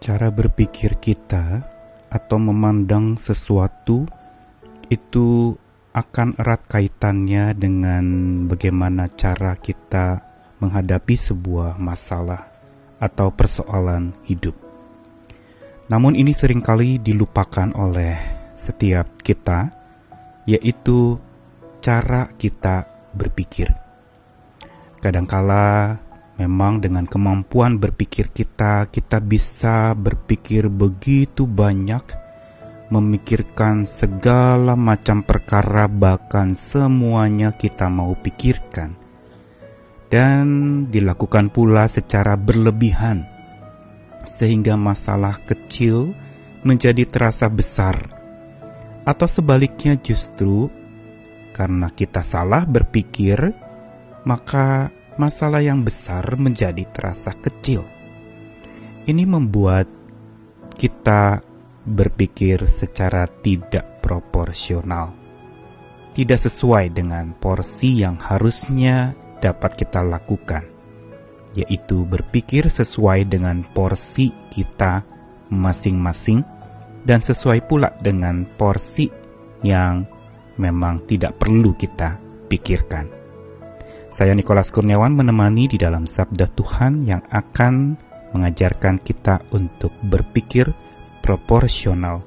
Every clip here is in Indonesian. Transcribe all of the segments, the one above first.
cara berpikir kita atau memandang sesuatu itu akan erat kaitannya dengan bagaimana cara kita menghadapi sebuah masalah atau persoalan hidup. Namun ini sering kali dilupakan oleh setiap kita, yaitu cara kita berpikir. Kadangkala memang dengan kemampuan berpikir kita, kita bisa berpikir begitu banyak, memikirkan segala macam perkara, bahkan semuanya kita mau pikirkan, dan dilakukan pula secara berlebihan, sehingga masalah kecil menjadi terasa besar, atau sebaliknya, justru karena kita salah berpikir, maka masalah yang besar menjadi terasa kecil. Ini membuat kita berpikir secara tidak proporsional, tidak sesuai dengan porsi yang harusnya dapat kita lakukan, yaitu berpikir sesuai dengan porsi kita masing-masing dan sesuai pula dengan porsi yang memang tidak perlu kita pikirkan. Saya Nikolas Kurniawan menemani di dalam Sabda Tuhan yang akan mengajarkan kita untuk berpikir proporsional.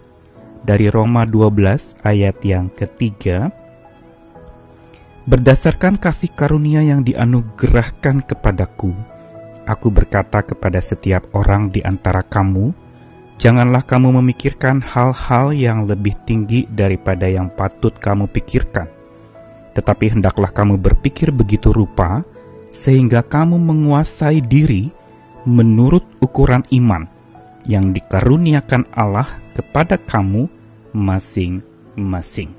Dari Roma 12 ayat yang ketiga, Berdasarkan kasih karunia yang dianugerahkan kepadaku, aku berkata kepada setiap orang di antara kamu, janganlah kamu memikirkan hal-hal yang lebih tinggi daripada yang patut kamu pikirkan. Tetapi hendaklah kamu berpikir begitu rupa, sehingga kamu menguasai diri menurut ukuran iman yang dikaruniakan Allah kepada kamu masing-masing.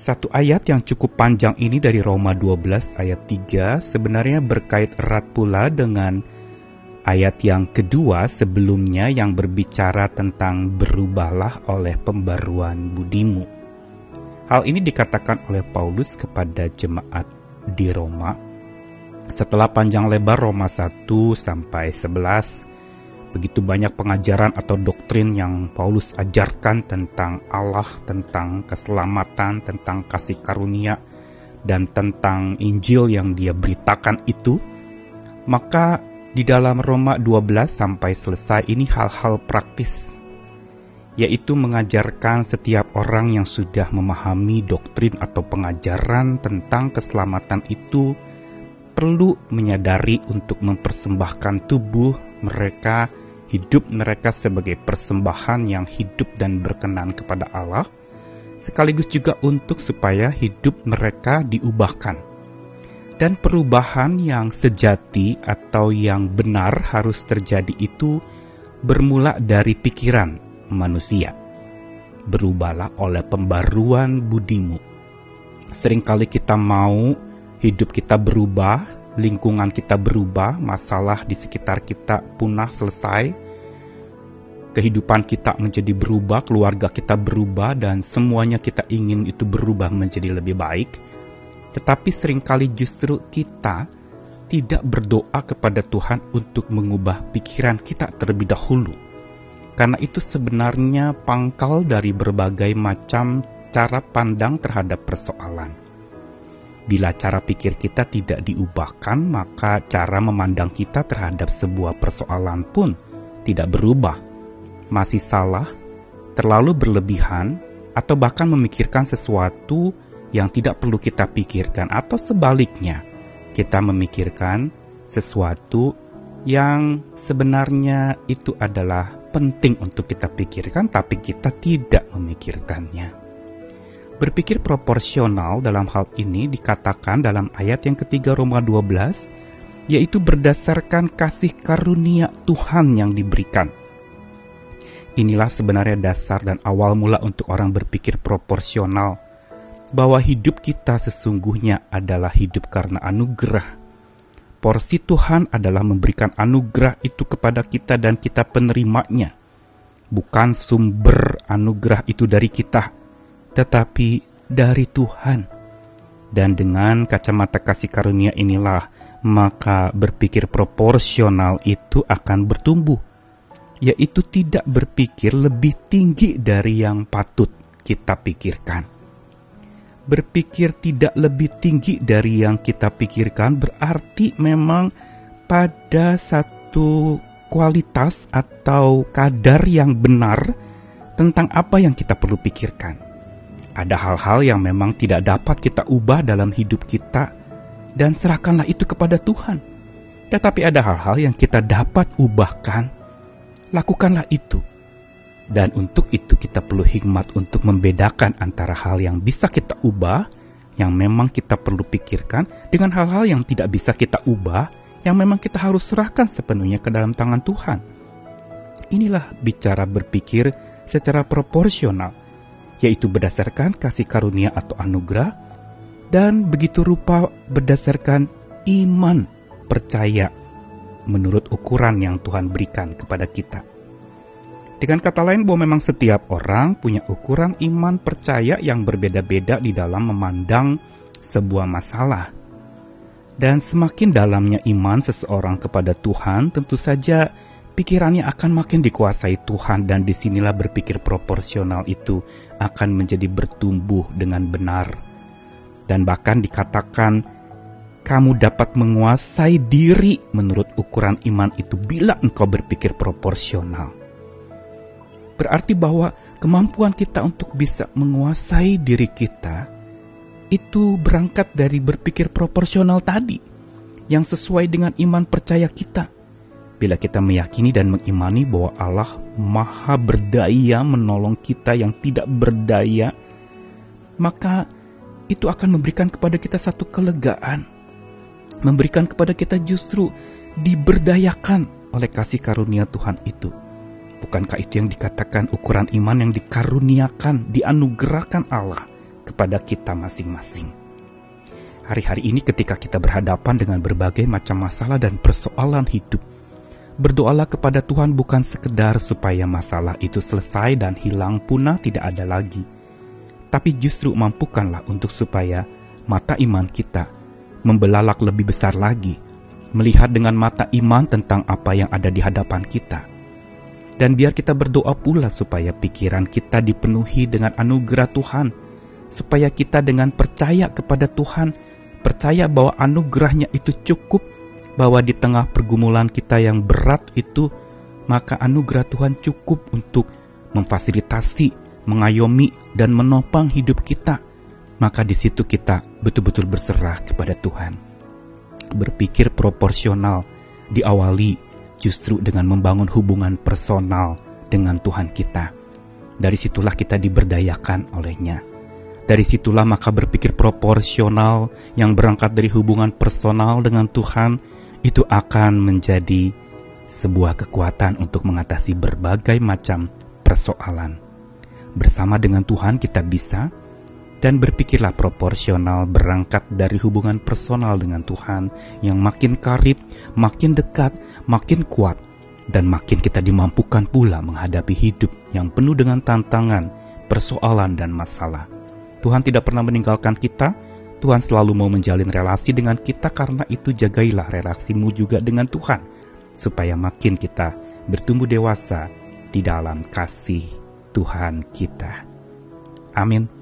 Satu ayat yang cukup panjang ini dari Roma 12 ayat 3 sebenarnya berkait erat pula dengan ayat yang kedua sebelumnya yang berbicara tentang berubahlah oleh pembaruan budimu. Hal ini dikatakan oleh Paulus kepada jemaat di Roma. Setelah panjang lebar Roma 1 sampai 11 begitu banyak pengajaran atau doktrin yang Paulus ajarkan tentang Allah, tentang keselamatan, tentang kasih karunia, dan tentang Injil yang dia beritakan itu, maka di dalam Roma 12 sampai selesai ini hal-hal praktis, yaitu mengajarkan setiap orang yang sudah memahami doktrin atau pengajaran tentang keselamatan itu perlu menyadari untuk mempersembahkan tubuh mereka hidup mereka sebagai persembahan yang hidup dan berkenan kepada Allah, sekaligus juga untuk supaya hidup mereka diubahkan. Dan perubahan yang sejati atau yang benar harus terjadi itu bermula dari pikiran manusia. Berubahlah oleh pembaruan budimu. Seringkali kita mau hidup kita berubah, lingkungan kita berubah, masalah di sekitar kita punah selesai, kehidupan kita menjadi berubah, keluarga kita berubah, dan semuanya kita ingin itu berubah menjadi lebih baik. Tetapi sering kali justru kita tidak berdoa kepada Tuhan untuk mengubah pikiran kita terlebih dahulu. Karena itu sebenarnya pangkal dari berbagai macam cara pandang terhadap persoalan. Bila cara pikir kita tidak diubahkan, maka cara memandang kita terhadap sebuah persoalan pun tidak berubah. Masih salah, terlalu berlebihan, atau bahkan memikirkan sesuatu yang tidak perlu kita pikirkan, atau sebaliknya, kita memikirkan sesuatu yang sebenarnya itu adalah penting untuk kita pikirkan, tapi kita tidak memikirkannya. Berpikir proporsional dalam hal ini dikatakan dalam ayat yang ketiga Roma 12, yaitu berdasarkan kasih karunia Tuhan yang diberikan. Inilah sebenarnya dasar dan awal mula untuk orang berpikir proporsional, bahwa hidup kita sesungguhnya adalah hidup karena anugerah. Porsi Tuhan adalah memberikan anugerah itu kepada kita dan kita penerimanya. Bukan sumber anugerah itu dari kita, tetapi dari Tuhan. Dan dengan kacamata kasih karunia inilah, maka berpikir proporsional itu akan bertumbuh yaitu tidak berpikir lebih tinggi dari yang patut kita pikirkan. Berpikir tidak lebih tinggi dari yang kita pikirkan berarti memang pada satu kualitas atau kadar yang benar tentang apa yang kita perlu pikirkan. Ada hal-hal yang memang tidak dapat kita ubah dalam hidup kita, dan serahkanlah itu kepada Tuhan. Tetapi ada hal-hal yang kita dapat ubahkan lakukanlah itu. Dan untuk itu kita perlu hikmat untuk membedakan antara hal yang bisa kita ubah, yang memang kita perlu pikirkan, dengan hal-hal yang tidak bisa kita ubah, yang memang kita harus serahkan sepenuhnya ke dalam tangan Tuhan. Inilah bicara berpikir secara proporsional, yaitu berdasarkan kasih karunia atau anugerah, dan begitu rupa berdasarkan iman percaya menurut ukuran yang Tuhan berikan kepada kita. Dengan kata lain bahwa memang setiap orang punya ukuran iman percaya yang berbeda-beda di dalam memandang sebuah masalah. Dan semakin dalamnya iman seseorang kepada Tuhan, tentu saja pikirannya akan makin dikuasai Tuhan dan di sinilah berpikir proporsional itu akan menjadi bertumbuh dengan benar. Dan bahkan dikatakan kamu dapat menguasai diri menurut ukuran iman itu bila engkau berpikir proporsional. Berarti bahwa kemampuan kita untuk bisa menguasai diri kita itu berangkat dari berpikir proporsional tadi yang sesuai dengan iman percaya kita. Bila kita meyakini dan mengimani bahwa Allah Maha Berdaya menolong kita yang tidak berdaya, maka itu akan memberikan kepada kita satu kelegaan memberikan kepada kita justru diberdayakan oleh kasih karunia Tuhan itu. Bukankah itu yang dikatakan ukuran iman yang dikaruniakan, dianugerahkan Allah kepada kita masing-masing? Hari-hari ini ketika kita berhadapan dengan berbagai macam masalah dan persoalan hidup, berdoalah kepada Tuhan bukan sekedar supaya masalah itu selesai dan hilang punah tidak ada lagi, tapi justru mampukanlah untuk supaya mata iman kita membelalak lebih besar lagi, melihat dengan mata iman tentang apa yang ada di hadapan kita. Dan biar kita berdoa pula supaya pikiran kita dipenuhi dengan anugerah Tuhan, supaya kita dengan percaya kepada Tuhan, percaya bahwa anugerahnya itu cukup, bahwa di tengah pergumulan kita yang berat itu, maka anugerah Tuhan cukup untuk memfasilitasi, mengayomi, dan menopang hidup kita maka di situ kita betul-betul berserah kepada Tuhan. Berpikir proporsional diawali justru dengan membangun hubungan personal dengan Tuhan kita. Dari situlah kita diberdayakan olehnya. Dari situlah maka berpikir proporsional yang berangkat dari hubungan personal dengan Tuhan itu akan menjadi sebuah kekuatan untuk mengatasi berbagai macam persoalan. Bersama dengan Tuhan kita bisa dan berpikirlah proporsional berangkat dari hubungan personal dengan Tuhan yang makin karib, makin dekat, makin kuat, dan makin kita dimampukan pula menghadapi hidup yang penuh dengan tantangan, persoalan, dan masalah. Tuhan tidak pernah meninggalkan kita, Tuhan selalu mau menjalin relasi dengan kita karena itu jagailah relasimu juga dengan Tuhan, supaya makin kita bertumbuh dewasa di dalam kasih Tuhan kita. Amin.